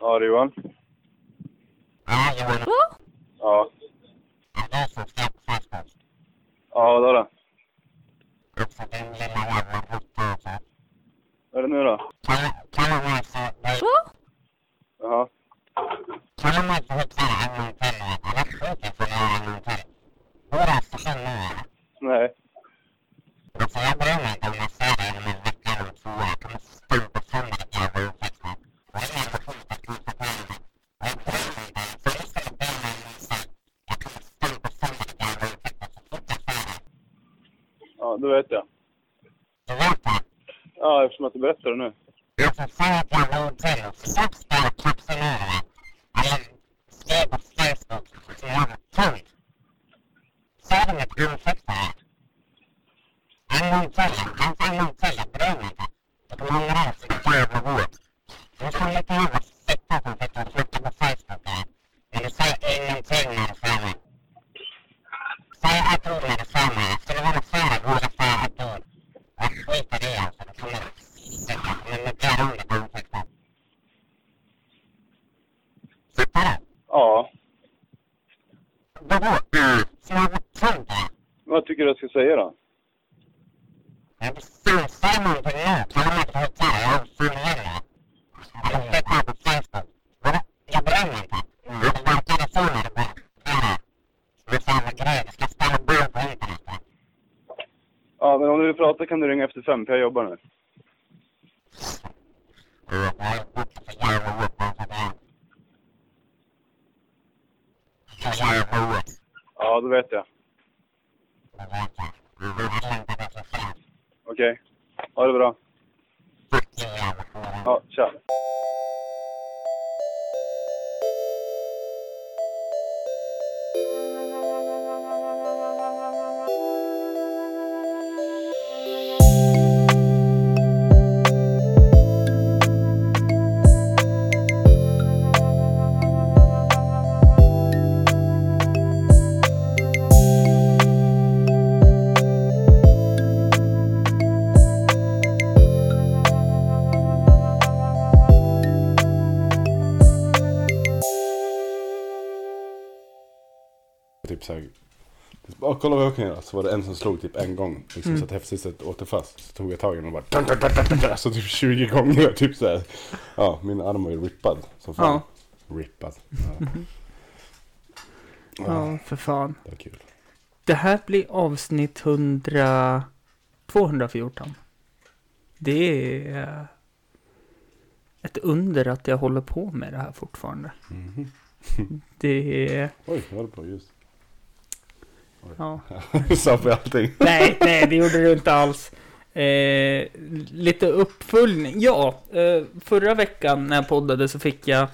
Ja, det är Johan. Ja, Johan. Ja. Ja, det är så snabbt Facebook. Ja, då då. Också din lilla jävla råtta alltså. Vad är det nu då? 5, för jag jobbar nu. Ja, då vet jag. Okej. Okay. Ha det bra. Ja, tja. Så var det en som slog typ en gång. Liksom, Mm. Så att häftsystemet åkte fast. Så tog jag tag i den och bara. Dun, dun, dun, dun, så typ 20 gånger. Typ såhär. Ja, min arm var ju rippad. Som fan. Rippad. Ja. Ja, för fan. Det var kul. Det här blir avsnitt 100... 214. Det är ett under att jag håller på med det här fortfarande. Mhm. Det är... Oj, jag håller på just. Ja. Sa på allting. Nej, nej, det gjorde du inte alls. Eh, lite uppföljning. Ja, eh, förra veckan när jag poddade så fick jag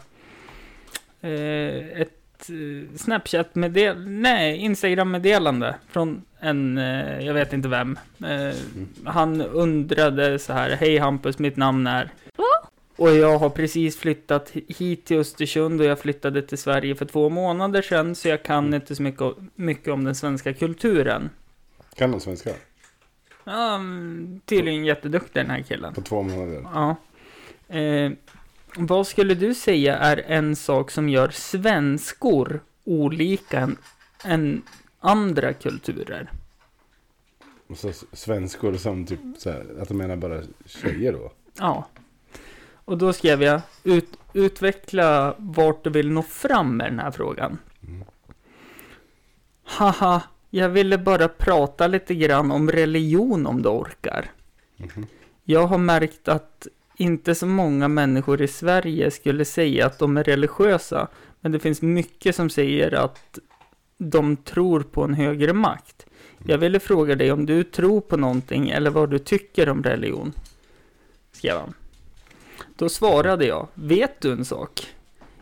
eh, ett eh, Snapchat-meddelande, nej, Instagram-meddelande från en, eh, jag vet inte vem. Eh, han undrade så här, hej Hampus, mitt namn är... Och jag har precis flyttat hit till Östersund och jag flyttade till Sverige för två månader sedan, så jag kan inte så mycket, mycket om den svenska kulturen. Kan de svenska? Ja, mm, tydligen jätteduktig den här killen. På två månader. Ja. Eh, vad skulle du säga är en sak som gör svenskor olika än, än andra kulturer? Så s- svenskor som typ såhär. Att de menar bara tjejer då. Ja. Och då skrev jag ut, utveckla vart du vill nå fram med den här frågan. Haha, jag ville bara prata lite grann om religion om du orkar. Jag har märkt att inte så många människor i Sverige skulle säga att de är religiösa, men det finns mycket som säger att de tror på en högre makt. Jag ville fråga dig om du tror på någonting eller vad du tycker om religion. Skrev han. Då svarade jag, vet du en sak?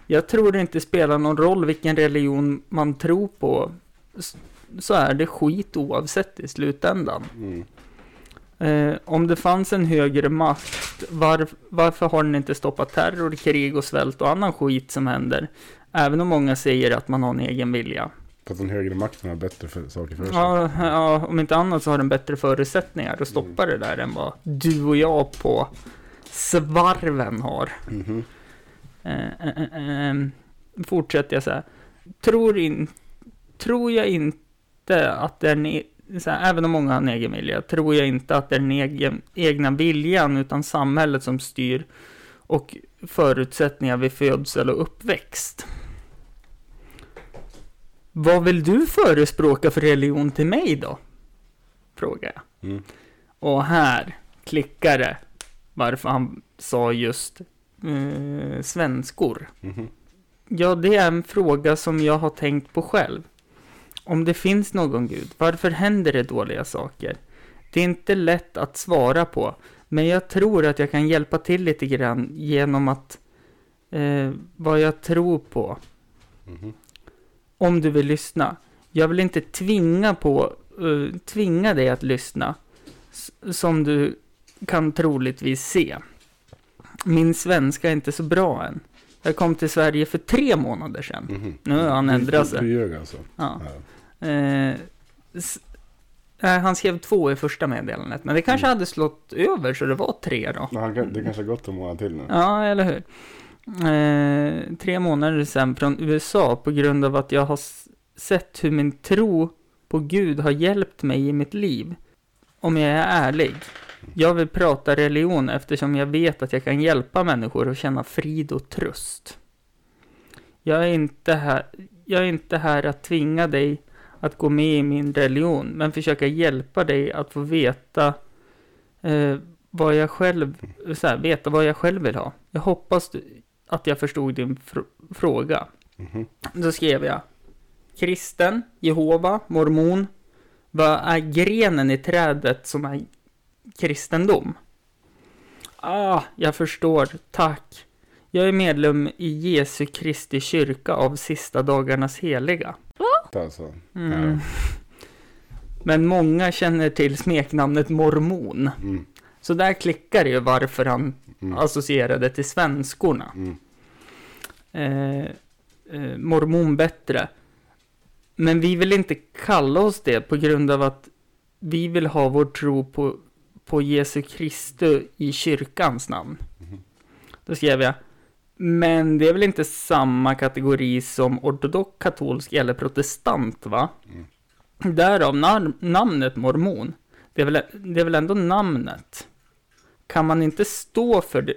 Jag tror det inte spelar någon roll vilken religion man tror på, så är det skit oavsett i slutändan. Mm. Eh, om det fanns en högre makt, var, varför har den inte stoppat terror, krig och svält och annan skit som händer? Även om många säger att man har en egen vilja. För att den högre makten har bättre för, saker för sig. Ja, ja, om inte annat så har den bättre förutsättningar att stoppa det där än vad du och jag på svarven har. Eh, eh, fortsätter jag så här. Tror, in, tror jag inte att det är här, även om många har en egen vilja, tror jag inte att det är den egen, egna viljan utan samhället som styr och förutsättningar vid födsel och uppväxt. Vad vill du förespråka för religion till mig då? Frågar jag. Mm. Och här klickar det varför han sa just eh, svenskor. Mhm. Ja, det är en fråga som jag har tänkt på själv. Om det finns någon gud, varför händer det dåliga saker? Det är inte lätt att svara på, men jag tror att jag kan hjälpa till lite grann genom att eh, vad jag tror på. Mhm. Om du vill lyssna. Jag vill inte tvinga på, eh, tvinga dig att lyssna. Som du kan troligtvis se. Min svenska är inte så bra än. Jag kom till Sverige för tre månader sedan. Mhm. Nu har han ändrat sig. ljög alltså? Ja. Ja. Eh, nej, han skrev två i första meddelandet, men det kanske hade slått över så det var tre då. Kan, det kanske har gått en månad till nu. Ja, eller hur? Eh, tre månader sedan från USA på grund av att jag har sett hur min tro på Gud har hjälpt mig i mitt liv. Om jag är ärlig. Jag vill prata religion eftersom jag vet att jag kan hjälpa människor att känna frid och tröst. Jag är inte här, jag är inte här att tvinga dig att gå med i min religion, men försöka hjälpa dig att få veta eh, vad jag själv, så här, veta vad jag själv vill ha. Jag hoppas du, att jag förstod din fr- fråga. Mhm. Då skrev jag Kristen, Jehova, mormon. Vad är grenen i trädet som är kristendom? Ah, jag förstår. Tack. Jag är medlem i Jesu Kristi kyrka av sista dagarnas heliga. Alltså. Mm. Ja. Men många känner till smeknamnet mormon. Mm. Så där klickar ju varför han Mm. associerade till svenskorna. Mm. Eh, eh, mormon bättre. Men vi vill inte kalla oss det på grund av att vi vill ha vår tro på, på Jesu Kristus i kyrkans namn. Då skrev jag, men det är väl inte samma kategori som ortodox, katolsk eller protestant va? Därav nar- namnet mormon. Det är, väl, det är väl ändå namnet. Kan man inte stå för det,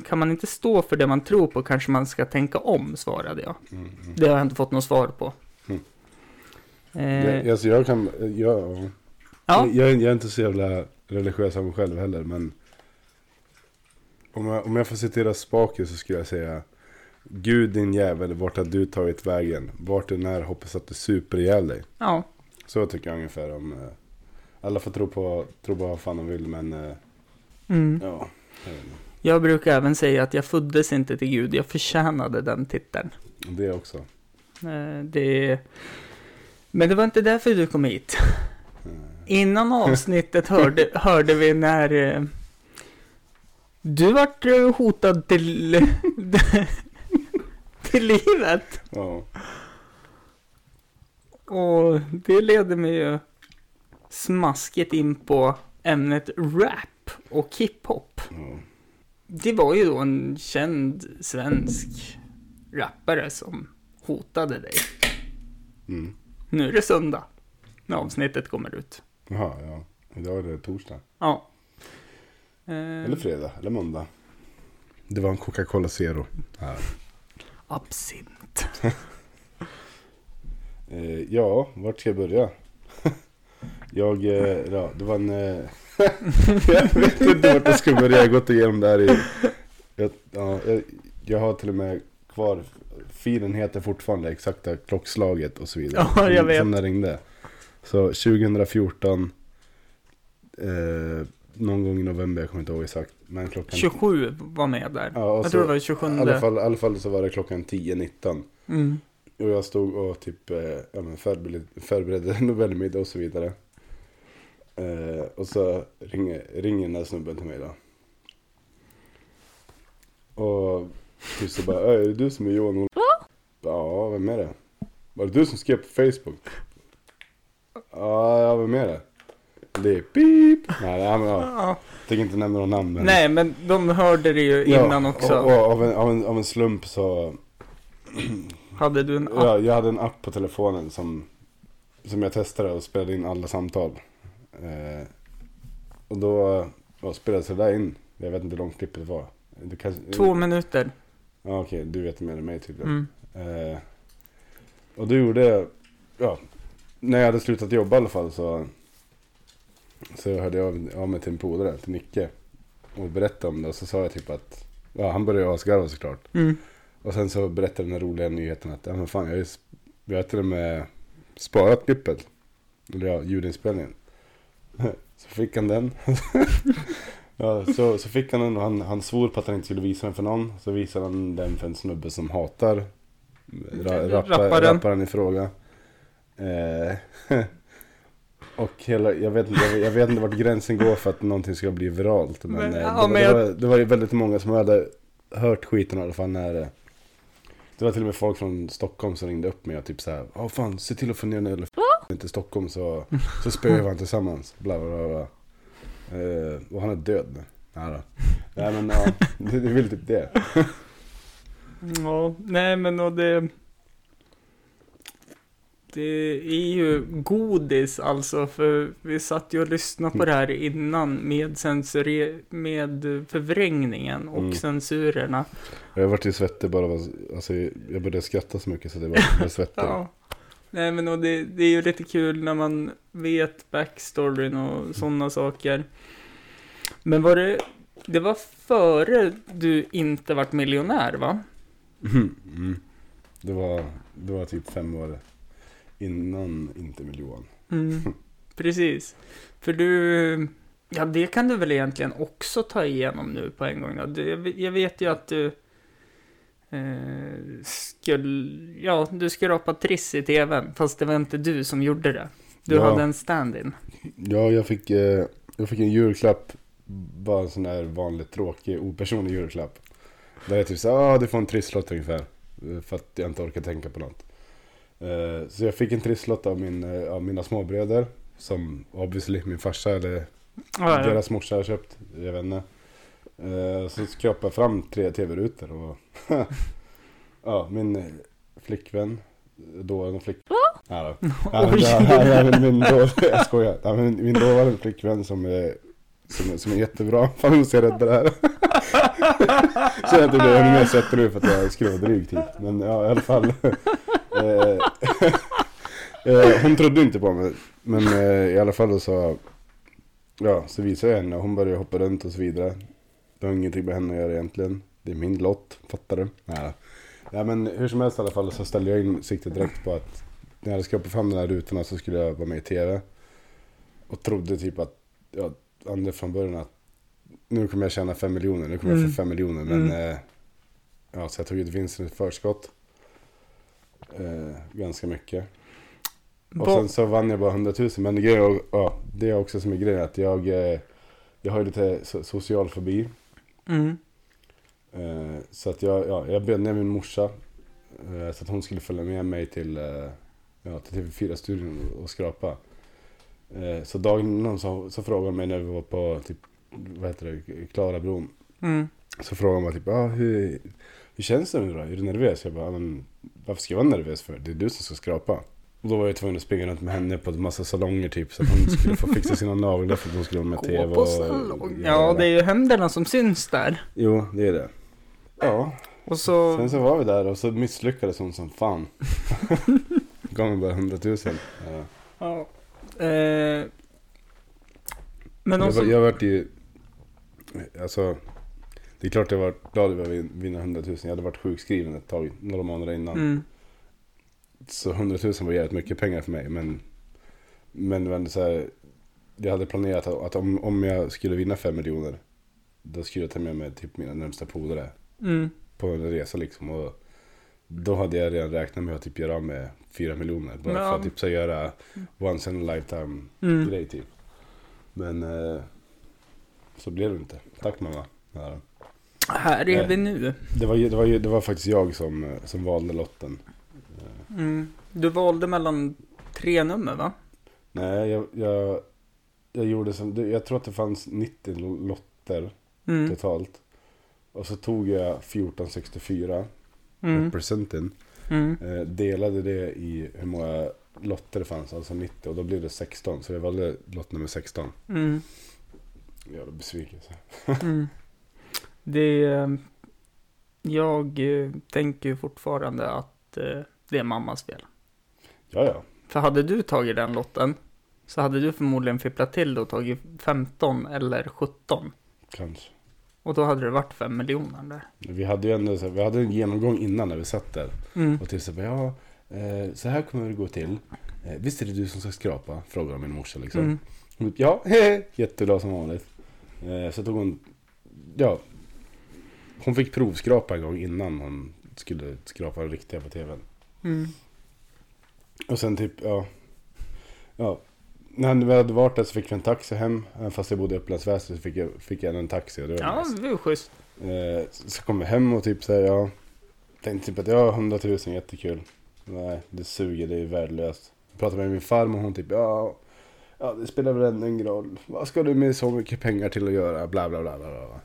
kan man inte stå för det man tror på kanske man ska tänka om, svarade jag. Mm. Det har jag inte fått något svar på. Mm. Eh, Jag, alltså jag kan, jag, ja, jag, jag är inte så jävla religiös av mig själv heller men om jag, om jag får citera Spake så skulle jag säga Gud din jävel, vart har du tagit vägen? Vart du när hoppas att du super ihjäl dig? ja, Så tycker jag ungefär om eh, Alla får tro på, tro på vad fan de vill men eh, mm. ja jag vet inte. Jag brukar även säga att jag föddes inte till Gud, jag förtjänade den titeln. Det också Eh, det... Men det var inte därför du kom hit. Innan avsnittet hörde, hörde vi när eh, du vart eh, hotad till, till livet. Ja, Och det leder mig ju smaskigt in på ämnet rap och hiphop. ja. Det var ju då en känd svensk rappare som hotade dig. Mm. Nu är det söndag när avsnittet kommer ut. Jaha, ja Idag är det torsdag Ja. Eh, Eller fredag, eller måndag Det var en Coca-Cola Zero här. absint. Eh, ja, vart ska jag börja? jag, eh, ja, det var en... Eh, jag vet inte vart jag ska börja, jag har gått igenom det här i... Jag, ja, jag, jag har till och med kvar, filen heter fortfarande exakta klockslaget och så vidare. Ja, jag vet. Som den ringde. Så 2014, eh, någon gång i november, jag kommer inte ihåg exakt. Men klockan... 27 var med där. Ja, jag så- tror det var 27. I alla, fall, I alla fall så var det klockan 10.19. Mm. Och jag stod och typ eh, ja, men förberedde, förberedde novellmiddag och så vidare. Eh, och så ringer, ringer den där snubben till mig då. Och typ så bara, "Äh, är det du som är Johan Ol-" Ja, vem är det? Var det du som skrev på Facebook? Ja, ja vem är det? Det är pip. Nej, ja, men, ja. Ja. Jag tänker inte nämna några namn. Men... Nej, men de hörde det ju Ja, innan också. Och, och, av, en, av, en, av en slump så... Hade du en app? Ja, jag hade en app på telefonen som, som jag testade och spelade in alla samtal. Eh, och då ja, spelades det där in. Jag vet inte hur långt klippet var. Kanske, Två minuter. Ja, okej. Du vet mer än mig tydligen. Mm. Eh, och då gjorde jag, ja, när jag hade slutat jobba i alla fall så, så hörde jag av- mig till en polare, till Nicke. Och berättade om det och så sa jag typ att, ja han började asgarva såklart. Mm. Och sen så berättade den här roliga nyheten att, ja men fan jag har ju, jag har till och med sparat klippet. Eller ja, ljudinspelningen. Så fick han den. ja, så, så fick han den och han, han svor på att han inte skulle visa den för någon. Så visade han den för en snubbe som hatar ra, rappa, Rapparen. rapparen. i fråga. Eh, och hela, jag vet, inte, jag, jag vet inte vart gränsen går för att någonting ska bli viralt. Men, Men, eh, ja, det, var, men det, var, det var ju väldigt många som hade hört skiten i alla fall när det det var till och med folk från Stockholm som ringde upp mig och typ såhär Ja fan, se till att få ner den f- till Stockholm så, så spöar vi varandra tillsammans. Bla bla bla. bla. Eh, och han är död nu. Ja, då. Nej men ja, det, det är väl typ det. Ja, nej men och det... Det är ju godis alltså, för vi satt ju och lyssnade på det här innan med, censure, med förvrängningen och Mm. censurerna. Jag varit i svettig bara alltså jag började skratta så mycket så det var, var svettig. Ja. Nej men och det, det är ju lite kul när man vet backstoryn och sådana saker. Men var det, det var före du inte vart miljonär va? Mm. Det, var, det var typ fem år innan inte miljon. Mm, precis. För du, ja det kan du väl egentligen också ta igenom nu på en gång då. Du, jag vet ju att du eh, skulle, ja du skrapade triss i tvn, fast det var inte du som gjorde det. Du Ja. hade en stand-in. Ja, jag fick, eh, jag fick en julklapp. Bara en sån där vanligt tråkig, opersonlig julklapp. Där jag typ sa, ah, du får en trisslott ungefär. Eh, För att jag inte orkar tänka på något. Eh, Så jag fick en trisslott av, min, eh, av mina småbröder. Som obviously min farsa eller Ja, ja. deras morsa har köpt. Jag vet inte. Eh, Så skrapade jag fram tre tv-rutor och ja, min flickvän. Ja, då. Ja, men, ja, ja, men min då, jag skojar. Ja, men min dåvarande flickvän som är, som, är- som är jättebra. Fan hon ser rädd det här. Så jag inte blir ännu mer svettig nu för att jag skulle vara dryg typ. Men ja, i alla fall. Eh, eh, hon trodde inte på mig. Men eh, i alla fall så, ja, så visade jag henne och hon började hoppa runt och så vidare. Det har ingenting med henne att göra egentligen. Det är min lott, fattar du? Nej, ja, men hur som helst i alla fall så ställde jag in siktet direkt på att när jag skrapade fram de här rutorna så skulle jag vara med i tv. Och trodde typ att, ja, ända från början att nu kommer jag tjäna fem miljoner, nu kommer jag Mm. få fem miljoner. Men Mm. eh, ja, så jag tog ut vinsten i förskott. Eh, ganska mycket. Och sen så vann jag bara 100 000. Men det, grejen, ja, det är också som är grejen att jag, eh, jag har ju lite so- social fobi. Mm. Eh, så att jag, ja, jag bjöd ner min morsa. Eh, så att hon skulle följa med mig till, eh, ja, till TV4-studion och, och skrapa. Eh, så dagen innan så, så frågade hon mig när vi var på typ, vad heter det, Klarabron. Mm. Så frågade hon mig typ, ah, hur, hur känns det nu då? Är du nervös? Jag bara, "Ja, men varför ska jag vara nervös för? Det är du som ska skrapa. Och då var jag tvungen att springa runt med henne på en massa salonger typ. Så att hon skulle få fixa sina naglar för att hon skulle vara med i tv. Gå på och-. Ja, det är ju händerna som syns där. Jo, det är det. Ja, Och så... sen så var vi där och så misslyckades hon som fan. Gav mig bara 100 000. Ja. Ja. Eh, men Jag, jag varit i... Alltså... Det är klart jag var glad över att vin- vinna 100 000. Jag hade varit sjukskriven ett tag, några månader innan. Mm. Så 100 000 var jävligt mycket pengar för mig. Men, men det ändå så här, jag hade planerat att, att om, om jag skulle vinna 5 miljoner. Då skulle jag ta med mig typ mina närmsta polare Mm. på en resa liksom. Och då hade jag redan räknat med att typ göra av med 4 miljoner. Bara Ja. för att typ så göra once in a lifetime Mm. grej typ. Men eh, så blev det inte. Tack mamma. Ja. Här är Nej. vi nu. Det, var, det, var, det var faktiskt jag som, eh, som valde lotten. Mm. Du valde mellan tre nummer va? Nej, jag, jag, jag gjorde som, jag tror att det fanns 90 lo- lotter Mm. totalt. Och så tog jag 1464, Mm. representen, Mm. eh, delade det i hur många lotter det fanns, alltså 90, och då blev det 16. Så jag valde lott nummer 16. Mm. Jävla besvikelse. Mm. Det... eh, Jag eh, tänker fortfarande att eh, det är mammas fel. Ja, ja. För hade du tagit den lotten så hade du förmodligen fipplat till och tagit 15 eller 17. Kanske. Och då hade det varit 5 miljoner där. Vi hade ju ändå, så vi hade en genomgång innan när vi satt där. Mm. Och till exempel, ja, eh, så här kommer det gå till. Eh, visst är det du som ska skrapa? Frågar min morsa liksom. Mm. Hon, ja, hehe, jätteglad som vanligt. Eh, så tog hon, ja, hon fick provskrapa en gång innan hon skulle skrapa den riktiga på tvn. Mm. Och sen typ, ja, ja. När vi hade varit där så fick vi en taxi hem. Fast jag bodde i Upplands Väsby så fick jag, fick jag en taxi. Och det var Ja, nice. det var schysst. Eh, så kom vi hem och typ såhär, ja. Tänkte typ att ja, 100 000, jättekul. Nej, det suger, det är värdelöst. Jag pratade med min farmor och hon typ, ja. Ja, det spelar väl ändå ingen roll. Vad ska du med så mycket pengar till att göra? Bla, bla, bla, bla, bla.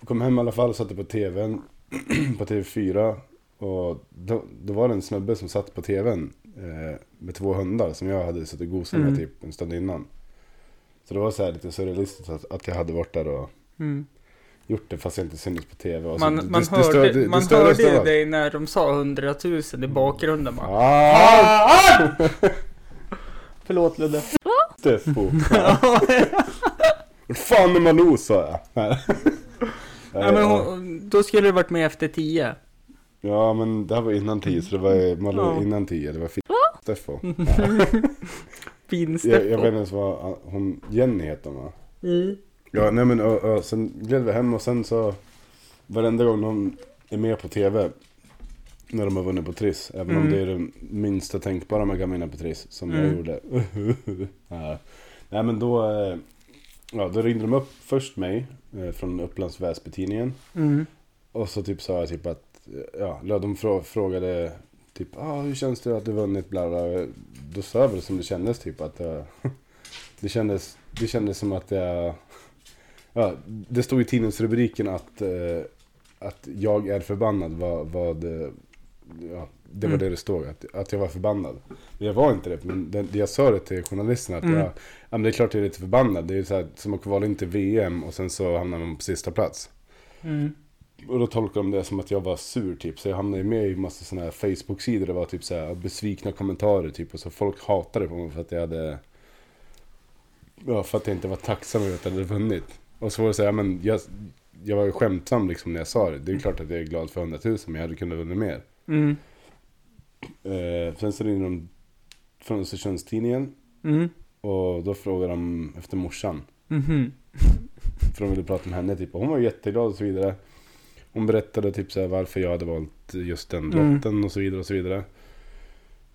Jag kom hem i alla fall och satte på tvn. på TV4. Och då, då var det en snubbe som satt på tvn. Eh, med två hundar som jag hade suttit och gosat med Mm. typ en stund innan. Så det var så här lite surrealistiskt att, att jag hade varit där och Mm. gjort det fast jag inte syntes på tv. Och så- Man, det- man det hörde, det man hörde ju dig när de sa 100 000 i bakgrunden bara. Ah! Förlåt Ludde. Steffo. Vad fan är Malou sa jag. Ja, men hon, då skulle det varit med efter 10. Ja men det här var innan tio så det var Malou Ja. innan tio. Det var fint. Steffo. Fin Jag, jag vet Steffo. inte ens vad hon, Jenny heter hon va? Mm. Ja nej men och, och, sen gled vi hem och sen så Varenda gång de är med på tv När de har vunnit på Triss Även om Mm. det är det minsta tänkbara man kan vinna på Triss Som jag Mm. gjorde ja. Nej men då eh, Ja då ringde de upp först mig eh, Från Upplands Väsby-tidningen Mm. Och så typ sa jag typ att Ja de frå- frågade Typ ah, hur känns det att du vunnit bla bla Då sa jag väl som det kändes typ att jag, Det kändes Det kändes som att jag Ja, det stod i tidningsrubriken att, eh, att jag är förbannad. Vad, vad, ja, det var Mm. det det stod, att, att jag var förbannad. Men jag var inte det, men det, det jag sa det till journalisterna att Mm. jag, ja, men det är klart jag är lite förbannad. Det är så här, som att kvala in till VM och sen så hamnar man på sista plats. Mm. Och då tolkade de det som att jag var sur typ. Så jag hamnade ju med i massa sådana här Facebook-sidor. Det var typ så här besvikna kommentarer typ. Och så folk hatade på mig för att jag hade... Ja, för att jag inte var tacksam över att jag hade vunnit. Och så var det så här, men jag, jag var ju skämtsam liksom när jag sa det. Det är klart att jag är glad för 100 000 men jag hade kunnat vunnit mer. Mm. Eh, sen så ringde de från Östersundstidningen. Mm. Och då frågade de efter morsan. Mhm. För de ville prata med henne typ. Och hon var jätteglad och så vidare. Hon berättade typ så här varför jag hade valt just den Mm. lotten och så vidare och så vidare.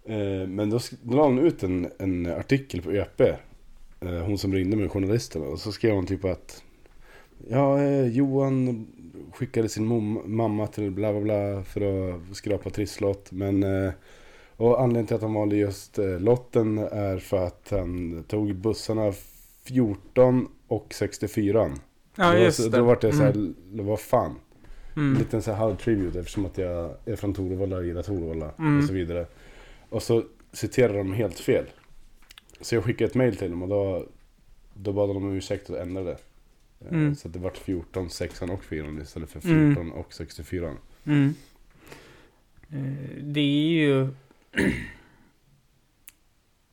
Eh, men då, då la hon ut en, en artikel på ÖP. Eh, hon som ringde med journalisterna. Och så skrev hon typ att Ja, eh, Johan skickade sin mom- mamma till bla bla bla för att skrapa trisslott. Men eh, och anledningen till att han valde just eh, lotten är för att han tog bussarna 14 och 64. Ja, Då- just det. Då vart jag såhär, Mm. vad fan. En Mm. liten så här halv tribute eftersom att jag är från Torvalla gillar Torvalla Mm. och så vidare. Och så citerar de helt fel. Så jag skickade ett mail till dem och då, då bad de om ursäkt och ändrade. Eh, Mm. Så det vart 14, 6 och 4 istället för Mm. 14 och 64. Mm. Eh, Det är ju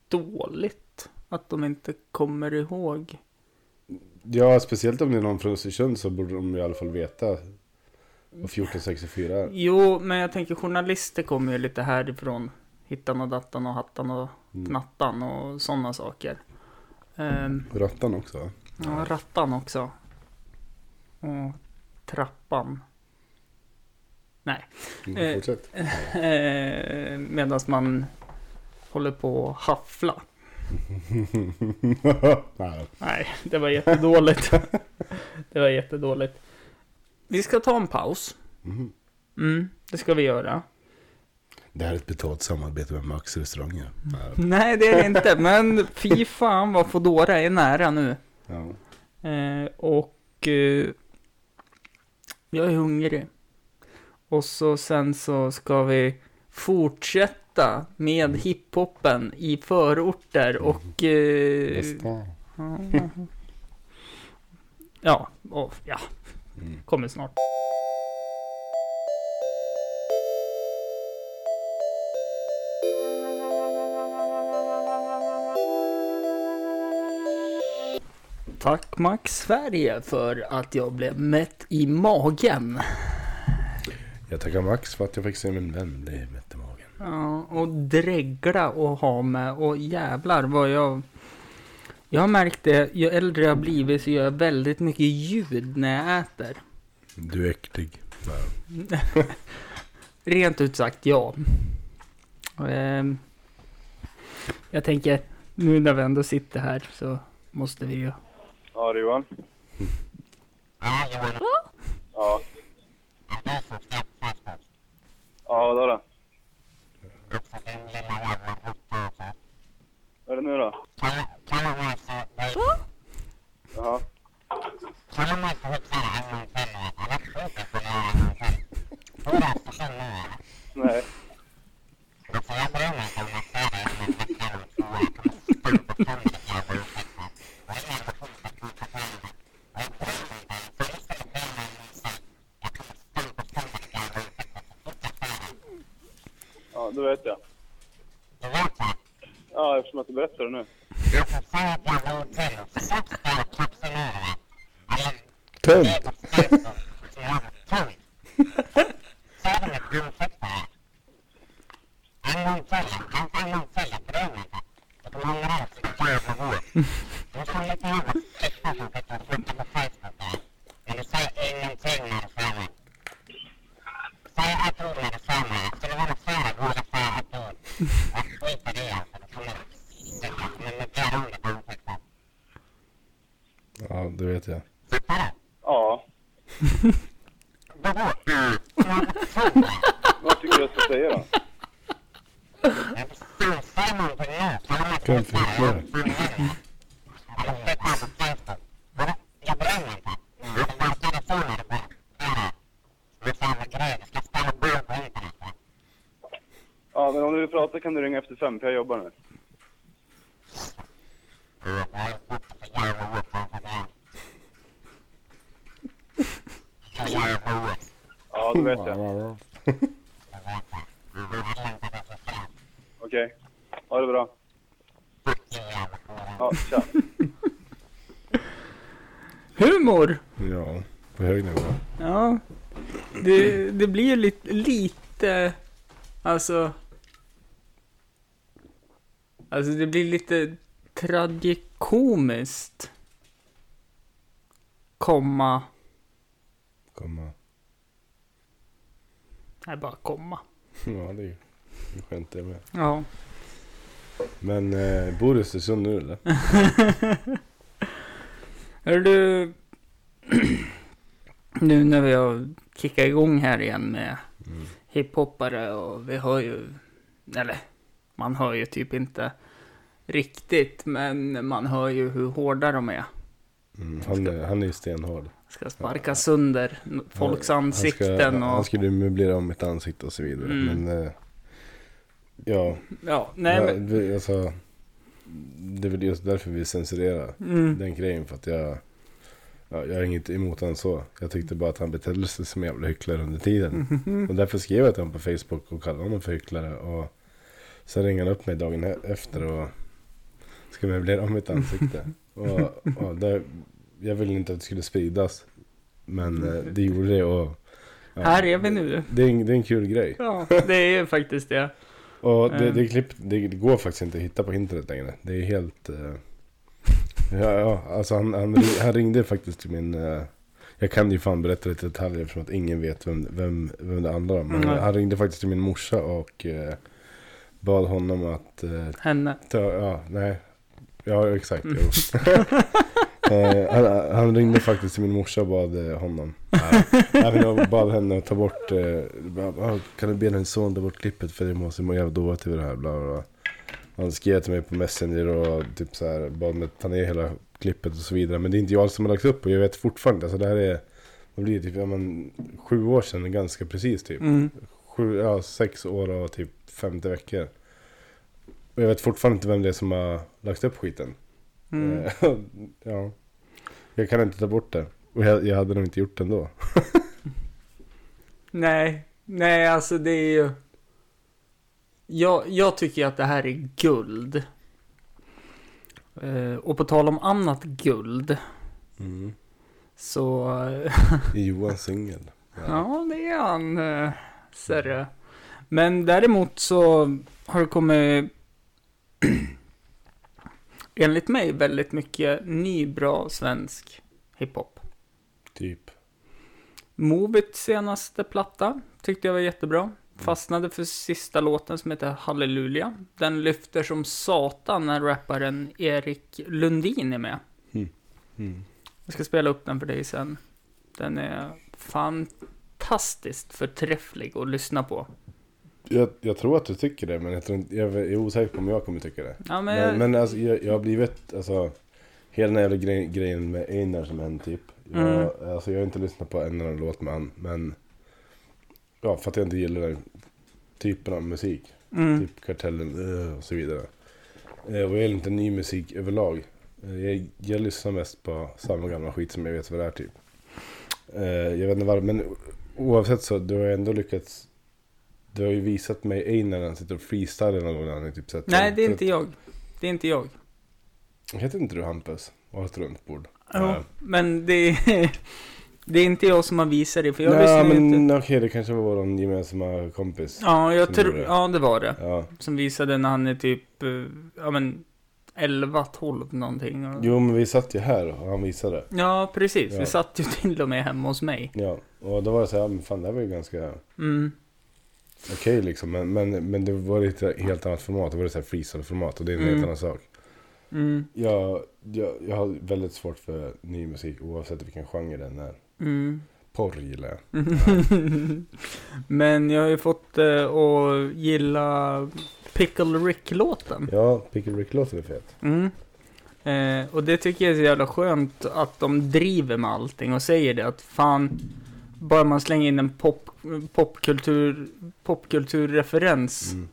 dåligt att de inte kommer ihåg. Ja, speciellt om det är någon från Östersund så borde de i alla fall veta vad 1464 är. Jo, men jag tänker journalister kommer ju lite härifrån. Hittan och dattan och hattan och Mm. knattan och sådana saker. Ehm, Rattan också ja, rattan också. Och trappan. Nej. Mm. Fortsätt. Eh, Medan man håller på att haffla. Nej. Nej, det var jättedåligt. det var jättedåligt. Vi ska ta en paus. Mhm. Mm, det ska vi göra. Det här är ett betalt samarbete med Max restauranger. Ja. Nej, det är det inte. Men fy fan vad Foodora är nära nu. Ja. Eh, och eh, jag är hungrig. Och så sen så ska vi fortsätta med hiphopen i förorter och... Eh, ja, och, ja, Mm. kommer snart. Tack Max Sverige för att jag blev mätt i magen. Jag tackar Max för att jag fick se min vän bli mätt i magen. Ja, och dregla och ha med och jävlar vad jag... Jag har märkt det, ju äldre jag har blivit så gör jag väldigt mycket ljud när jag äter. Du är äcklig. Ja. Rent ut sagt ja. Ehm, jag tänker, nu när vi ändå sitter här så måste vi ju... Ja, det är Johan. Ja, Johan. Ja. Ja, då då. Vad är det nu då? Kalla- Kalla mig för dig. Jaha. Kalla mig för hycklare en gång till. vet du. Eller skit i att göra en gång till. Får du Östersund nu eller? Nej. Alltså jag bryr mig inte om jag ser dig om en vecka eller två. Jag kommer stampa sönder dig jävla ursäkta. Jag är jävla skit att konstatera det. Och jag bryr mig inte. Så du skulle be mig om ursäkt. Jag kommer stampa sönder dig jävla ursäkta så fort jag ser dig. Ja, då vet jag. Du vet det? Ja, eftersom att du berättar det nu. Alltså säg ett jävla ord till och försök spela kapselörer. Eller Tönt! det på Facebook. Så jävla tönt. Säg det med ansikte. En gång till. En, en gång till. Jag bryr mig inte. Du kommer ångra dig så jävla hårt. Du är som en liten jävla fitta som sitter och flickar på Facebook där. Men du säger ingenting när du ser mig. Säg ett ord när du ser mig. Jag skulle vilja se dig våga säga ett ord. Jag skiter i alltså. Du kommer jag kommer mutera om ditt ansikte. Ja, det vet jag. Fattar du? Ja. Vadå? Mm. Jag tror det. Vad tycker du jag ska säga då? Jag bestämmer, säg någonting nu. Kalla mig Kan skitare. förklara. Eller skit här på Facebook. Vadå? Jag bryr mig inte. Ja, det verkade så när du började. Ja, det är så jävla grej. Du ska spela boll på internet. va? Ja, men om du vill prata kan du ringa efter fem, för jag jobbar nu. Ja, jag har ju fått det så jävla hårt framför mig. Så jävla hårt. Ja, det vet jag. Jag vet det. Jag vill inte att det ska ske. Okej. Ha det bra. Fuck you jävla hora. Ja, tja. Humor! Ja, på hög nivå. Ja, det, det blir ju lite, lite, alltså... Alltså det blir lite tragikomiskt. Komma, Komma. nej bara komma. Ja, det är ju skönt det med. Ja. Men eh, bor du i Östersund nu eller? Hör du, nu när vi har kickat igång här igen med Mm. Hiphoppare och vi hör ju, eller man hör ju typ inte riktigt, men man hör ju hur hårda de är. Mm, han, är- han är ju stenhård. Ska sparka sönder folks Han ansikten ska, Han och... skulle möblera om mitt ansikte och så vidare. Mm. Men eh, ja, Ja, nej men... alltså, det är väl just därför vi censurerar Mm, den grejen. För att jag, ja, jag har inget emot honom så. Jag tyckte bara att han betedde sig som en jävla hycklare under tiden. mhm. Och därför skrev jag till honom på Facebook och kallade honom för hycklare. Och sen ringde han upp mig dagen efter och ska möblera om mitt ansikte. och, och där, jag ville inte att det skulle spridas. Men eh, det gjorde det och... ja, Här är vi nu. Det är, en, det är en kul grej. Ja, det är ju faktiskt det. Och det, Mm. det, klipp, det, det går faktiskt inte att hitta på internet längre. Det är helt... ja, ja, alltså han, han, han ringde faktiskt till min... eh, jag kan ju fan berätta lite detaljer eftersom att ingen vet vem, vem, vem det handlar om. Mm. han ringde faktiskt till min morsa och eh, bad honom att... eh, Henne. ta, ja, nej. Ja, exakt. Jo. Eh, han, han ringde faktiskt till min morsa och bad eh, honom. Jag bad henne att ta bort, eh, bara, "Ah, kan du be din son ta bort klippet för det måste må jävla dåligt över det här, bla bla bla. Han skrev till mig på Messenger och typ så här, bad mig ta ner hela klippet och så vidare. Men det är inte jag som har lagt upp och jag vet fortfarande, alltså det här är, vad blir det, typ, ja, men, sju år sedan ganska precis typ. Mm. Sju, ja, sex år och typ 50 veckor. Och jag vet fortfarande inte vem det är som har lagt upp skiten. Mm. Eh, ja. Jag kan inte ta bort det. Och jag, jag hade nog inte gjort det ändå. Nej, nej alltså det är ju... Jag, jag tycker att det här är guld. Eh, och på tal om annat guld. Mm. Så... eh, Är Johan singel? ja, det är han. Uh, Serre. Men däremot så har det kommit... enligt mig väldigt mycket ny bra svensk hiphop. Typ. Movit senaste platta tyckte jag var jättebra. Fastnade för sista låten som heter Halleluja. Den lyfter som satan när rapparen Erik Lundin är med. Mm. Jag ska spela upp den för dig sen. Den är fantastiskt förträfflig att lyssna på. Jag, jag tror att du tycker det, men jag, tror jag är osäker på om jag kommer tycka det. Ja, men, Men, jag, men alltså, jag, jag har blivit, alltså, hela den jävla grej, grejen med Einar som hände typ. Jag, Mm. alltså, jag har inte lyssnat på en enda låt med han, men ja, för att jag inte gillar den typen av musik. mm, Typ Kartellen eh, och så vidare. Eh, Och jag gillar inte ny musik överlag. Eh, Jag, jag lyssnar mest på samma gamla skit som jag vet vad det är typ. Jag vet inte varför, men oavsett så, du har ändå lyckats Du har ju visat mig Einar när han sitter och freestylar någon gång när han typ så nej, det är inte jag. Det är inte jag. Heter inte du Hampus? Och har ett runt bord? Jo, men det är, det är inte jag som har visat det, för jag lyssnar ju men inte. okej, det kanske var vår gemensamma kompis. Ja, jag som tror, gjorde det. ja det var det. Ja. Som visade när han är typ, eh, ja men 11, 12 någonting. Och... Jo men vi satt ju här och han visade. Ja, precis. Ja. Vi satt ju till och med hemma hos mig. Ja, och då var det så här, ja, men fan det här var ju ganska Mm. okej liksom. Men, men, men det var ett helt annat format. Det var ett så här freestyle-format och det är en helt Mm. annan sak. Mm. Jag, jag, jag har väldigt svårt för ny musik oavsett vilken genre den är. Mm. Porr gillar jag. Men jag har ju fått eh, att gilla Pickle Rick-låten. Ja, Pickle Rick-låten är fet. Mm. Eh, och det tycker jag är så jävla skönt att de driver med allting och säger det att fan, bara man slänger in en pop, popkultur, popkulturreferens Mm.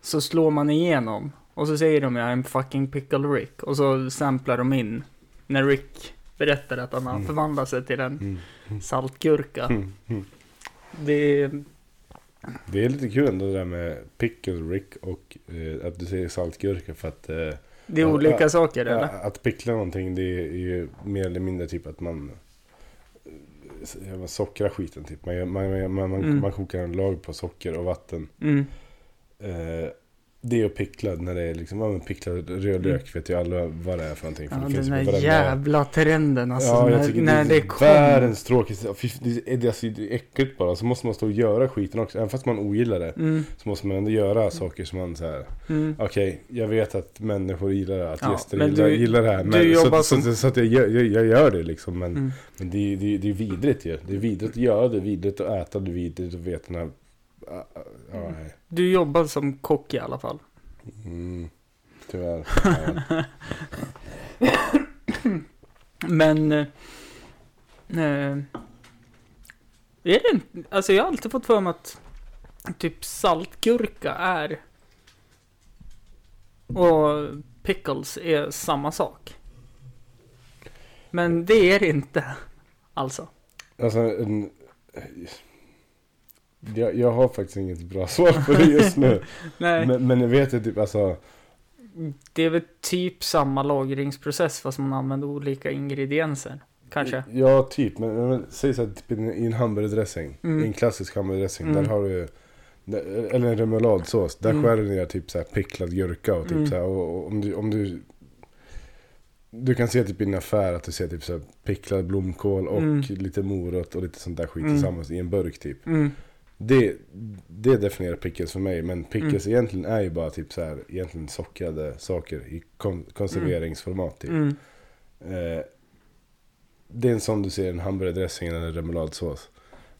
så slår man igenom. Och så säger de jag är en fucking Pickle Rick. Och så samplar de in när Rick berättar att han har Mm. förvandlat sig till en Mm. saltgurka. Mm. Mm. Det Det är lite kul ändå det där med Pickle Rick och eh, att du säger saltgurka för att eh, Det är Ja, olika ja, saker eller? att pickla någonting det är ju mer eller mindre typ att man man sockrar skiten typ. Man, man, man, man, man, Mm. man kokar en lag på socker och vatten. Mm. Eh, det är att pickla när det är liksom, ja men picklad rödlök vet ju alla vad det är för någonting. För Ja, det den där varenda- jävla trenden alltså. ja, när tycker när det det är kom. världens tråkigaste. Det är, det, alltså, det är äckligt bara. Så måste man stå och göra skiten också. Även fast man ogillar det. Mm, Så måste man ändå göra saker som man så här. mm. Okej, jag vet att människor gillar det, att Ja, gäster gillar, du- gillar det här. Men, så, som- så, så, att jag, gör- jag, jag gör det liksom. Men, Mm. men det, det, det är vidrigt ju. Det är vidrigt att göra det, vidrigt att äta det, vidrigt att veta när... Ja, ja, nej. Du jobbar som kock i alla fall. Mm, tyvärr. Men... Eh, eh, är det inte... Alltså jag har alltid fått för mig att typ saltgurka är... Och pickles är samma sak. Men det är det inte. Alltså. Alltså, en, jag, jag har faktiskt inget bra svar på det just nu. Men, men jag vet ju typ alltså... Det är väl typ samma lagringsprocess fast man använder olika ingredienser. Kanske. Ja, typ. Men, men säg så här, typ i en- hamburgardressing. Mm. I en klassisk hamburgardressing. Mm. Där har du... Eller en remouladsås. Där Mm. skär du ner typ så här picklad gurka och typ Mm. så här, och, och om du... Om du du kan se typ i en affär att du ser typ så här picklad blomkål och Mm. lite morot och lite sånt där skit Mm. tillsammans i en burk typ. Det, det definierar pickles för mig. Men pickles Mm. egentligen är ju bara typ så här, egentligen sockrade saker i kon- konserveringsformat typ. Mm. Eh, det är en sån du ser i en hamburgardressing eller en remouladsås.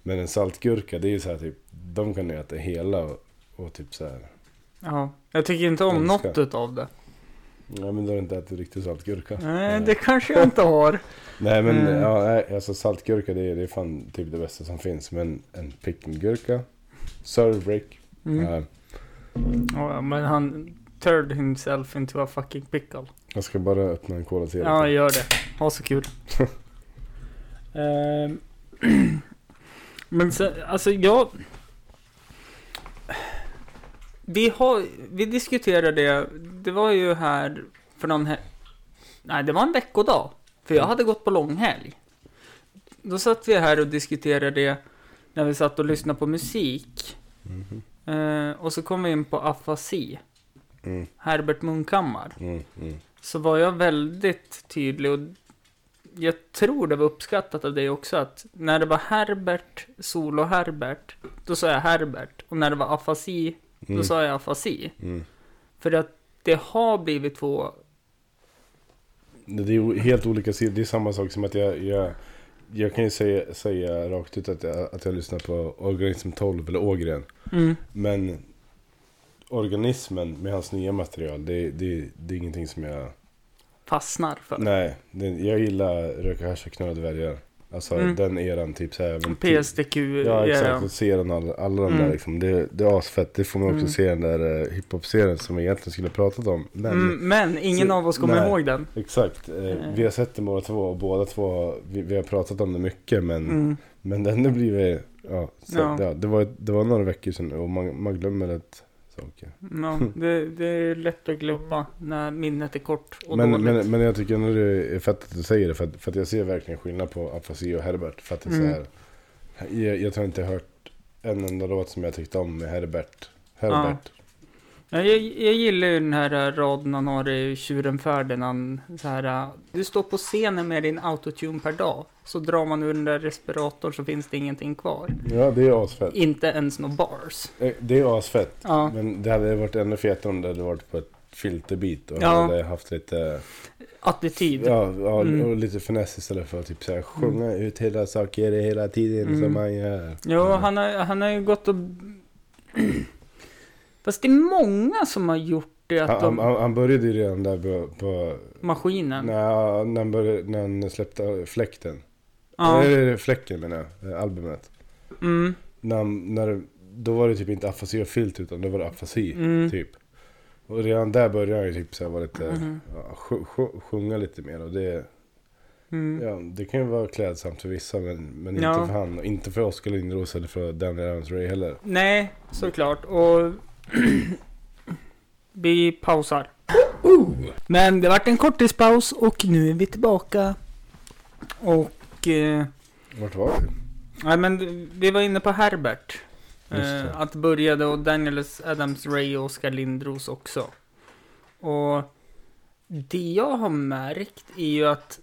Men en saltgurka, det är ju så här typ, de kan du äta hela och, och typ så här. Ja, jag tycker inte om Älskar. något utav det. Ja men då har du inte ätit riktig saltgurka. Nej, det kanske jag inte har. Nej men Mm. ja, nej, alltså saltgurka det är, det är fan typ det bästa som finns. Men en pickelgurka, serve break. Mm. Ja, Ja, men han turned himself into a fucking pickle. jag ska bara öppna en cola till. Ja, gör det. Ha så kul. Ehm, men sen, alltså jag... Vi har, vi diskuterade det, det var ju här för någon he- Nej, det var en veckodag. För jag hade gått på långhelg. Då satt vi här och diskuterade det när vi satt och lyssnade på musik. Mhm. Eh, och så kom vi in på afasi. Mm, Herbert Munkhammar mm, mm. så var jag väldigt tydlig och jag tror det var uppskattat av dig också att när det var Herbert, Solo Herbert, då sa jag Herbert. Och när det var afasi, då Mm. sa jag afasi. Mm. För att det har blivit två, Det är helt olika sidor. Det är samma sak som att jag, jag, jag kan ju säga, säga rakt ut att jag, att jag lyssnar på Organism 12 eller Ågren. mm, Men organismen med hans nya material, det, det, det är ingenting som jag... fastnar för. Nej, det, jag gillar Röka hasch och knulla dvärgar. Alltså Mm. den eran, typ såhär... men- PSDQ, Ja ja, exakt, och se den alla, alla de Mm. där liksom. Det, det är asfett. Det får man också Mm. se den där uh, hiphop-serien som vi egentligen skulle pratat om. Men Mm, men ingen Så- av oss kommer nej. ihåg den. exakt, eh, vi har sett den båda två och båda två, vi, vi har pratat om det mycket men, Mm. men den har blivit, ja, så, Ja. ja. det, var, det var några veckor sedan och man, man glömmer ett saker. Ja, det, det är lätt att glömma när minnet är kort och Men, dåligt. men, men jag tycker ändå det är fett att du säger det för att, för att jag ser verkligen skillnad på Afasi och Herbert. För att det är Mm. så här, jag, jag tror inte jag hört en enda låt som jag tyckte om med Herbert. Herbert. Ja, jag, jag gillar ju den här äh, raden han har i Tjuren Ferdinand. Så här, äh, du står på scenen med din autotune per dag. Så drar man ur den där respiratorn så finns det ingenting kvar. Ja, det är asfett. Inte ens några bars. Eh, Det är asfett. Ja, Men det hade varit ännu fetare om det hade varit på ett filterbit och Ja. hade haft lite, attityd. ja, ja Mm. och lite finess istället för att typ så här, sjunga ut hela saker hela tiden Mm. som man gör. Jo, han har, han har ju gått och... Fast det är många som har gjort det att Han, de... han, han började ju redan där på, på Maskinen. när, när, han började, när han släppte Fläkten. Ja. Eller Fläcken menar jag, albumet. Mm, När, när, då var det typ inte afasi och filt utan då var det afasi. mm, Typ. Och redan där började han ju typ så här vara lite, Mhm. ja, sj- sj- sjunga lite mer och det, mm. ja, det kan ju vara klädsamt för vissa men, men inte Ja. för han. Inte för Oskar Lindros eller för Daniel Adams-Ray heller. Nej, såklart. Och vi pausar. Men det vart en korttidspaus och nu är vi tillbaka. Och... Eh, Vart var vi? nej men vi var inne på Herbert. Eh, att började och Daniel Adams Ray och Oskar Lindros också. Och det jag har märkt är ju att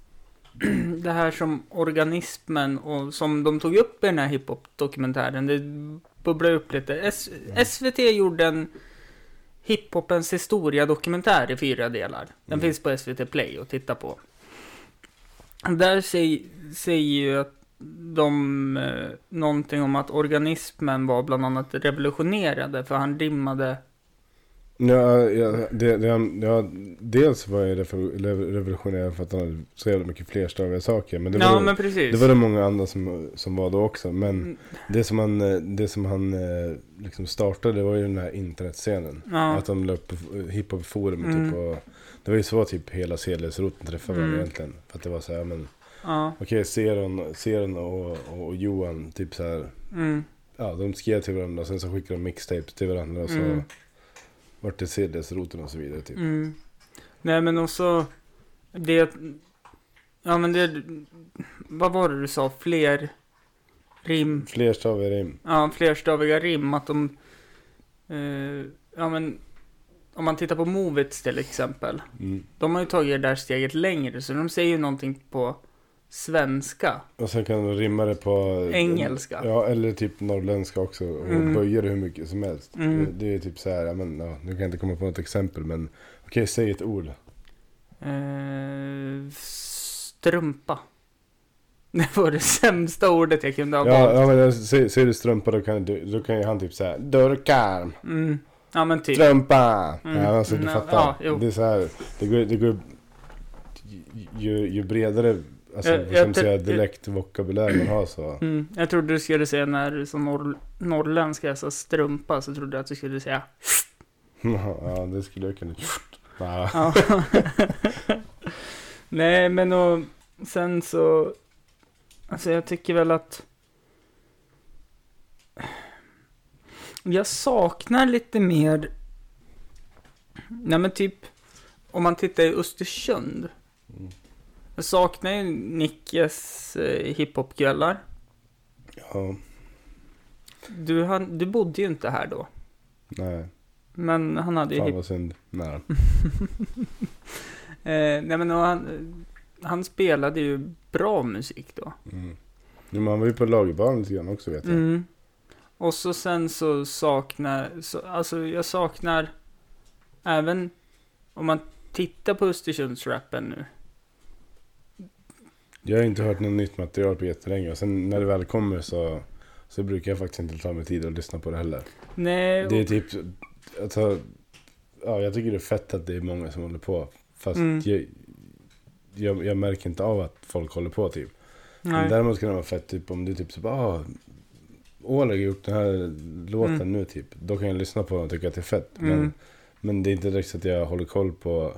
det här som organismen och som de tog upp i den här hiphop-dokumentären, det bubblar upp lite. S- SVT gjorde en hiphopens historia-dokumentär i fyra delar. Den Mm. finns på SVT Play att titta på. Där säger, säger ju att de eh, någonting om att organismen var bland annat revolutionerade för han rimmade Ja, ja, det, det, ja, dels var jag revo- revolutionerad för att han hade så jävla mycket flerstaviga saker. Men det Ja var, men precis. det var det många andra som, som var då också. Men Mm, det som han, det som han eh, liksom startade var ju den här internetscenen. Ja. Att de la upp hiphop-forum Mm. typ och Det var ju så typ hela CLS-roten träffade Mm. egentligen. För att det var så här, men Ja. okej, Seron, Seron och, och, och Johan typ så här. Mm. Ja, de skrev till varandra och sen så skickade de mixtapes till varandra och så Mm. Vart det CLS-roten och så vidare typ. Mm. Nej men också det Ja men det Vad var det du sa? Fler rim Flerstaviga rim. Ja, flerstaviga rim, att de... Eh, ja, men... Om man tittar på Movits till exempel. Mm. De har ju tagit det där steget längre, så de säger ju någonting på svenska. Och sen kan de rimma det på Engelska. Ja, eller typ norrländska också. Och Mm. böja det hur mycket som helst. Mm. Det, det är typ så här, men, ja, nu kan jag inte komma på något exempel men okej, säg ett ord. Eh, strumpa. Det var det sämsta ordet jag kunde ha Ja, ja men säger, säger du strumpa då kan, du, då kan ju han typ säga Dörrkarm, Mm. Ja men typ. strumpa. Mm. Ja, alltså du Mm, fattar. ja, det är så här, det går, det går ju, ju bredare, alltså Jag- jag säga, dialekt vokabulär man har så. Mm. Jag trodde du skulle säga när som norr, norrländska sa strumpa så trodde jag att du skulle säga Ja, det skulle jag kunna. Ja. Nej, men och sen så... Alltså jag tycker väl att... Jag saknar lite mer... Nej men typ... Om man tittar i Östersund. Mm. Jag saknar ju Nickes eh, hiphopkvällar. ja, Du, han, du bodde ju inte här då. nej, Men han hade ju fan vad synd. Nej. eh, Nej men han, han spelade ju bra musik då. Mm. Jo, men han var ju på lagerbanan lite grann också vet jag. Mm. Och så sen så saknar, så, alltså jag saknar även om man tittar på Östersundsrappen nu. Jag har inte hört något nytt material på jättelänge och sen när det väl kommer så, så brukar jag faktiskt inte ta mig tid att lyssna på det heller. Nej, Det är typ, alltså, ja jag tycker det är fett att det är många som håller på. Fast Mm. jag, jag, jag märker inte av att folk håller på typ. Men nej, däremot kan det vara fett typ om är typ så bara, ah, Oleg har gjort den här låten Mm. nu typ. Då kan jag lyssna på den och tycka att det är fett. Men, Mm. men det är inte direkt så att jag håller koll på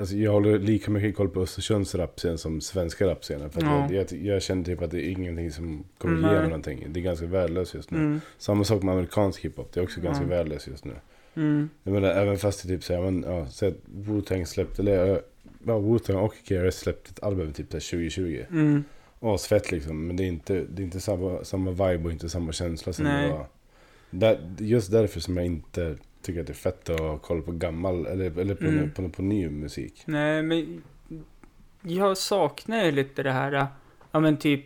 Alltså jag håller lika mycket koll på Östersunds rapscen som svenska rapscenen. För Ja. jag, jag, jag känner typ att det är ingenting som kommer Nej. ge mig någonting. Det är ganska värdelöst just nu. mm, Samma sak med amerikansk hiphop. Det är också ganska värdelöst just nu. mm, Jag menar även fast det typ säger men ja, säg att Wu-Tang släppte, eller ja, Wu-Tang och KRS släppte ett album typ där 2020. mm, Asfett liksom, men det är inte, det är inte samma, samma vibe och inte samma känsla som Nej. det var. Där, just därför som jag inte tycker att det är fett att ha koll på gammal, eller, eller på, Mm. på, på, på ny musik. nej men jag saknar ju lite det här, ja men typ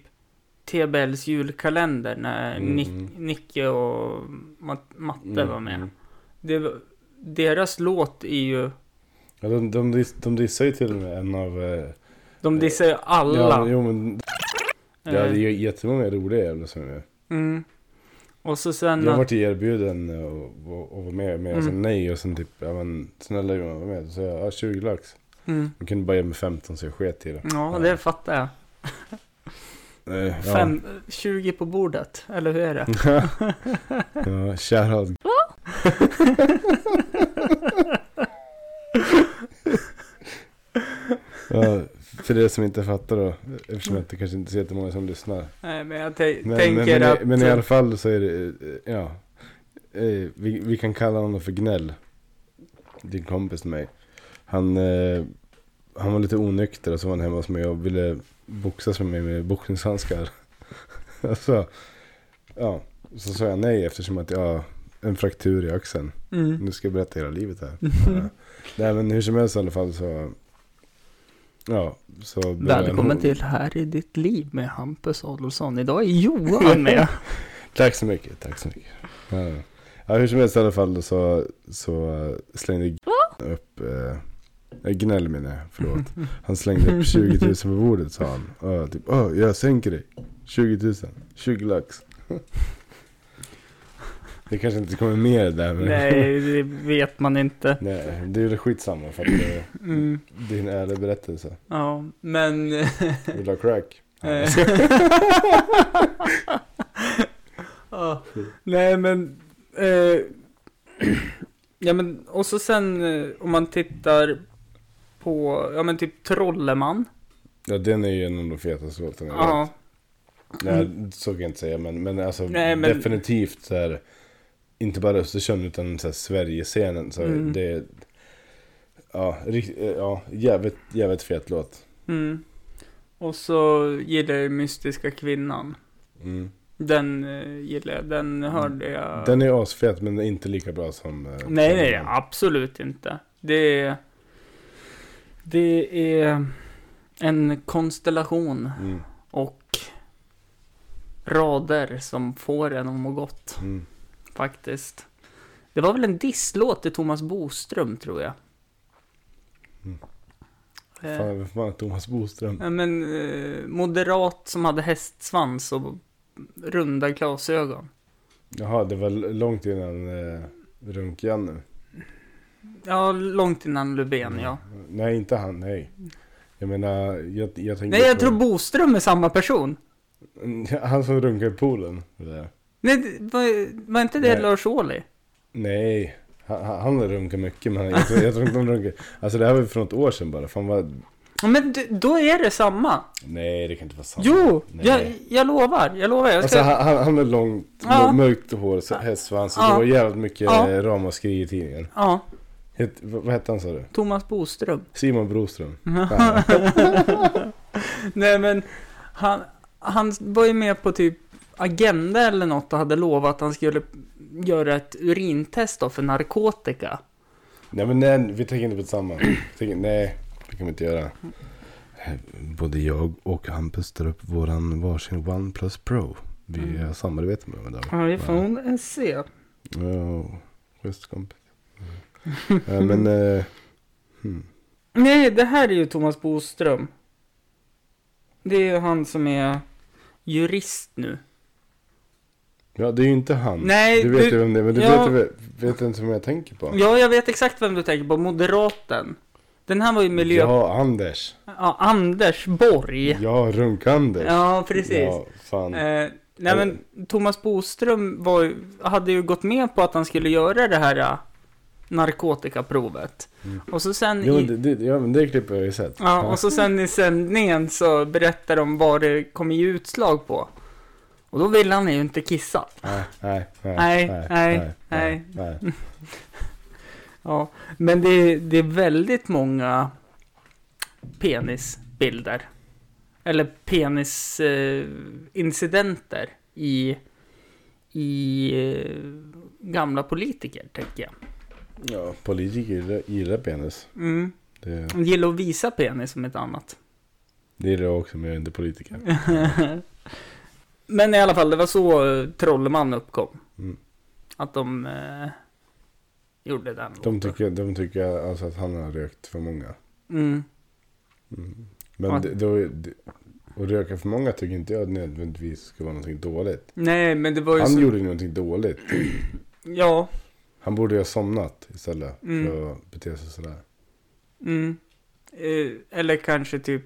TBLs julkalender när Mm. Nick, Nicke och Mat- Matte Mm, var med. mm. Det, deras låt är ju, Ja, de, de, de dissar ju till och med en av... eh, de dissar ju alla. Ja, jo, men ja, det Eh, är jättemånga roliga jävlar som är med. Mm. Och så sen Jag har att, varit erbjuden och, och, och var med, men jag sa Mm. nej och sen typ, ja men snälla Johan var med. Så jag, ja 20 lax. mm. De kunde bara ge mig 15 så jag sket i det. Ja, det fattar jag. Eh, ja. Fem, 20 på bordet, eller hur är det? ja, shoutout. ja, för det som inte fattar då, eftersom det kanske inte är så jättemånga som lyssnar. Nej, men jag te- Men, tänker men, att... men, i alla fall så är det, eh, ja. Eh, Vi, vi kan kalla honom för Gnäll. Din kompis till mig. Han, eh, han var lite onykter och så var han hemma hos mig och ville boxas med mig med boxningshandskar. så, ja, så sa jag nej eftersom att jag en fraktur i axeln. Mm. Nu ska jag berätta hela livet här. Ja. Nej men hur som helst i alla fall så, ja. Välkommen till Här i ditt liv med Hampus Adolfsson. Idag är Johan med. Tack så mycket, tack så mycket. Ja, ja hur som helst i alla fall så, så slängde upp, eh, gnäll menar jag, förlåt. Han slängde upp 20 000 på bordet sa han. Ja, typ, oh, jag sänker dig. 20 000, 20 lax. Det kanske inte kommer mer där men. Nej, det vet man inte. Nej, det är skitsamma för att det, Mm. är en ärlig berättelse. Ja, men... Vill du ha crack? Ja. Nej men, eh, ja men, och så sen eh, om man tittar på, ja men typ Trolleman. Ja, den är ju en av de fetaste låtarna jag Ja, vet. Nej, så kan jag inte säga, men, men alltså Nej, men- definitivt så här, inte bara Östersund utan så här, Sverigescenen. Så Mm. det är, ja, rikt, ja, jävligt, jävligt fet låt. mm. Och så gillar jag Mystiska Kvinnan. Mm. Den eh, gillar jag, den hörde jag. Den är asfet men inte lika bra som... eh, Nej, nej, absolut inte. Det är, det är en konstellation Mm, och rader som får en att må gott, mm. Faktiskt. Det var väl en disslåt till Thomas Boström, tror jag. Mm. Eh, Fan, fan Thomas Boström? ja, men eh, moderat som hade hästsvans och runda glasögon. Jaha, det var långt innan eh, Runk-Janne. Ja, långt innan Löfven, ja. Nej, inte han, nej. Jag menar, jag, jag tänker Nej, jag på- tror Boström är samma person. Han som runkar i poolen. det där. Nej, var, var inte det Nej. Lars Ohly? Nej, han, han runkar mycket men jag tror, jag tror inte de runkar. Alltså det här var ju för något år sedan bara. Fan vad... Ja, men då är det samma. Nej, det kan inte vara sant. Jo, Nej. jag, jag lovar, jag lovar. Jag Alltså ska... han, han- han har långt, Ja. mörkt hår, så- hästsvans. Ja. Det var jävligt mycket Ja. ramaskri i tidningen. Ja, Het, vad, vad hette han sa du? Thomas Boström. Simon Broström. Nej, men han, han var ju med på typ Agenda eller något och hade lovat att han skulle göra ett urintest då för narkotika. Nej men nej, vi tänker inte på samma. Vi tänker, nej, det kan vi inte göra. Både jag och Hampus tar upp våran varsin OnePlus Pro. Vi Mm. har samarbete med idag. Ja, det får se. Ja, schysst kompis. Ja, men, eh, hmm. Nej, det här är ju Thomas Boström. Det är ju han som är jurist nu. Ja det är ju inte han. Nej, du vet ju vem det är, men du ja. vet, vet, inte vem jag tänker på. Ja, jag vet exakt vem du tänker på. Moderaten. Den här var ju miljö... Ja, Ja, Anders. Anders Borg. Ja, Runk-Anders. Ja, precis. Ja, fan. Eh, nej men Thomas Boström var, hade ju gått med på att han skulle göra det här narkotikaprovet. Och så sen Jo, i, det, det, ja, men det klippet har jag ju sett. ja, och så sen i sändningen så berättar de vad det kommer ge utslag på. Och då vill han ju inte kissa. Nej, nej, Nej, nej, nej, nej, nej. Ja, men det, är- det är väldigt många penisbilder. Eller penisincidenter eh, i, i eh, gamla politiker, tänker jag. Ja, politiker gillar, gillar penis. Mm. Det, De gillar att visa penis som ett annat. det gillar jag också, men jag är inte politiker. Men i alla fall, det var så eh, Trollman uppkom. Mm. Att de eh, gjorde den De tycker, de tycker alltså att han har rökt för många. Mm. Men Ja. det, då, det, och röka för många tycker inte jag nödvändigtvis ska vara någonting dåligt. Nej, men det var ju Han så... gjorde någonting dåligt. Ja. Han borde ju ha somnat istället Mm. för att bete sig sådär. Mm. Eh, eller kanske typ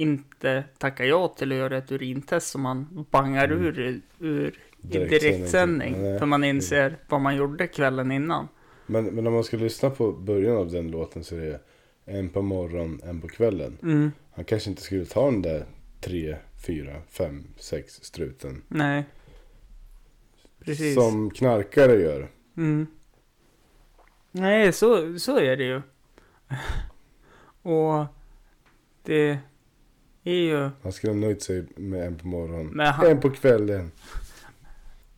inte tacka ja till att göra ett urintest som man bangar Mm. ur, ur i Direktsändning. För man inser vad man gjorde kvällen innan. Men, men om man ska lyssna på början av den låten så är det en på morgonen, en på kvällen. Mm. Han kanske inte skulle ta den där tre, fyra, fem, sex struten. Nej. Precis. Som knarkare gör. Mm. Nej, så, så är det ju. Och det ju, Han skulle ha nöjt sig med en på morgonen. Han- En på kvällen.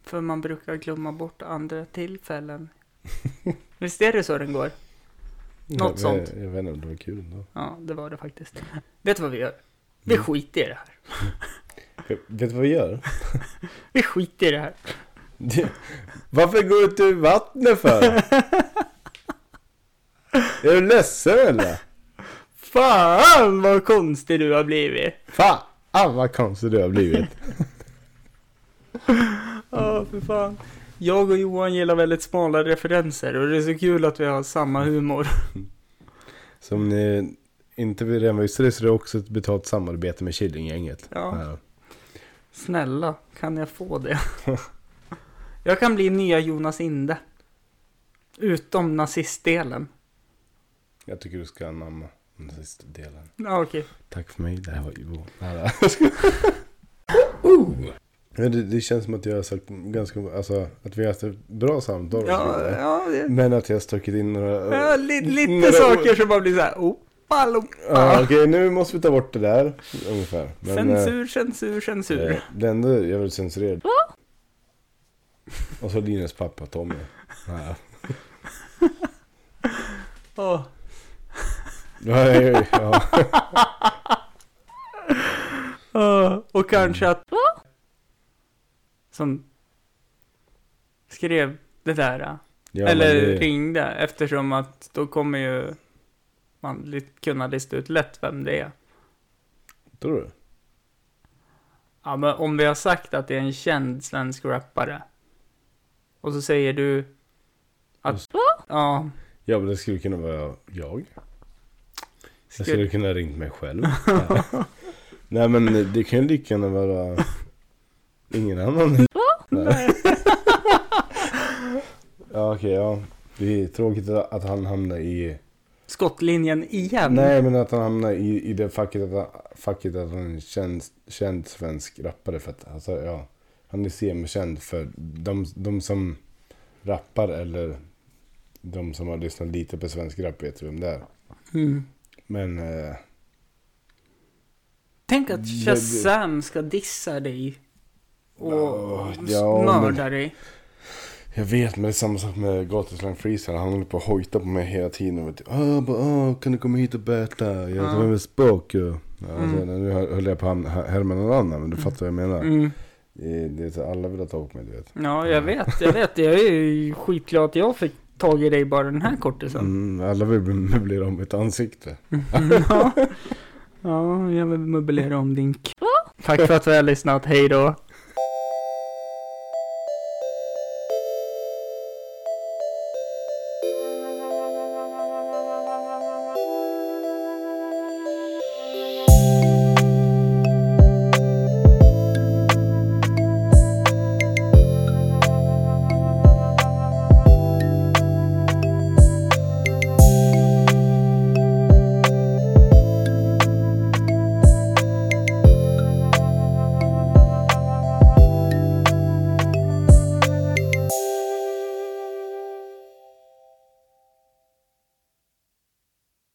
för man brukar glömma bort andra tillfällen. Visst är det så den går? Något jag, sånt. Jag, vet inte om det var kul ändå. Ja, det var det faktiskt. Vet du vad vi gör? Vi Mm. skiter i det här. Vet du vad vi gör? Vi skiter i det här. Varför går du ut ur vattnet för? är du ledsen eller? Fan vad konstig du har blivit. Fan vad konstig du har blivit. Ja, för fan. Jag och Johan gillar väldigt smala referenser och det är så kul att vi har samma humor. Som ni inte redan visste så är det också ett betalt samarbete med Killinggänget. Ja. Snälla, kan jag få det? Jag kan bli nya Jonas Inde. Utom nazistdelen. Jag tycker du ska anamma den sista delen. Ja, okej. Tack för mig, det här var Ivo. Nära. Ja, det, det känns som att jag har sagt ganska, alltså att vi har haft ett bra samtal. Ja, ja, det, Men att jag har stuckit in några... ja, li, lite några- saker som bara blir så här. Opa, lopa. Ja, okej, nu måste vi ta bort det där ungefär. Men, censur, censur, censur. Eh, det enda jag vill censurera. Och så Linus pappa Tommy. Ja. Åh. Ja, ja, ja. Ja, och kanske att... Som skrev det där. Ja, eller det, ringde eftersom att då kommer ju man kunna lista ut lätt vem det är. Tror du? Ja, men om vi har sagt att det är en känd svensk rappare. Och så säger du att... Ja, Ja, men det skulle kunna vara jag. Jag Skulle- kunna ringt mig själv. Nej. Men det kan ju lika gärna vara ingen annan. Nej. ja, okej, ja. Det är tråkigt att han hamnar i... skottlinjen igen. Nej, men att han hamnar i, i det facket att, facket att han är känd, känd svensk rappare. För att, alltså, ja, han är semikänd för de, de som rappar eller de som har lyssnat lite på svensk rap vet vem det är. Mm. Men... Eh, Tänk att Det- Shazam ska dissa dig. Och Ja, mörda dig. jag vet, men det är samma sak med Gatuslang Freestyle. Han håller på att hojta på mig hela tiden. Och du, ah, bara, ah, kan du komma hit och bäta? Jag Ja. tar med språk. Ja. Ja, Mm. alltså, nu höll jag på att härma någon annan, men du fattar vad jag menar. Mm. Det, det är så alla vill ha tag på mig, du vet. Ja, jag vet, jag vet. Jag är ju skitglad att jag fick tag i dig bara den här kortisen. Mm, alla vill möblera om mitt ansikte. ja. ja, jag vill möblera om din k- Tack för att du har lyssnat. Hej då.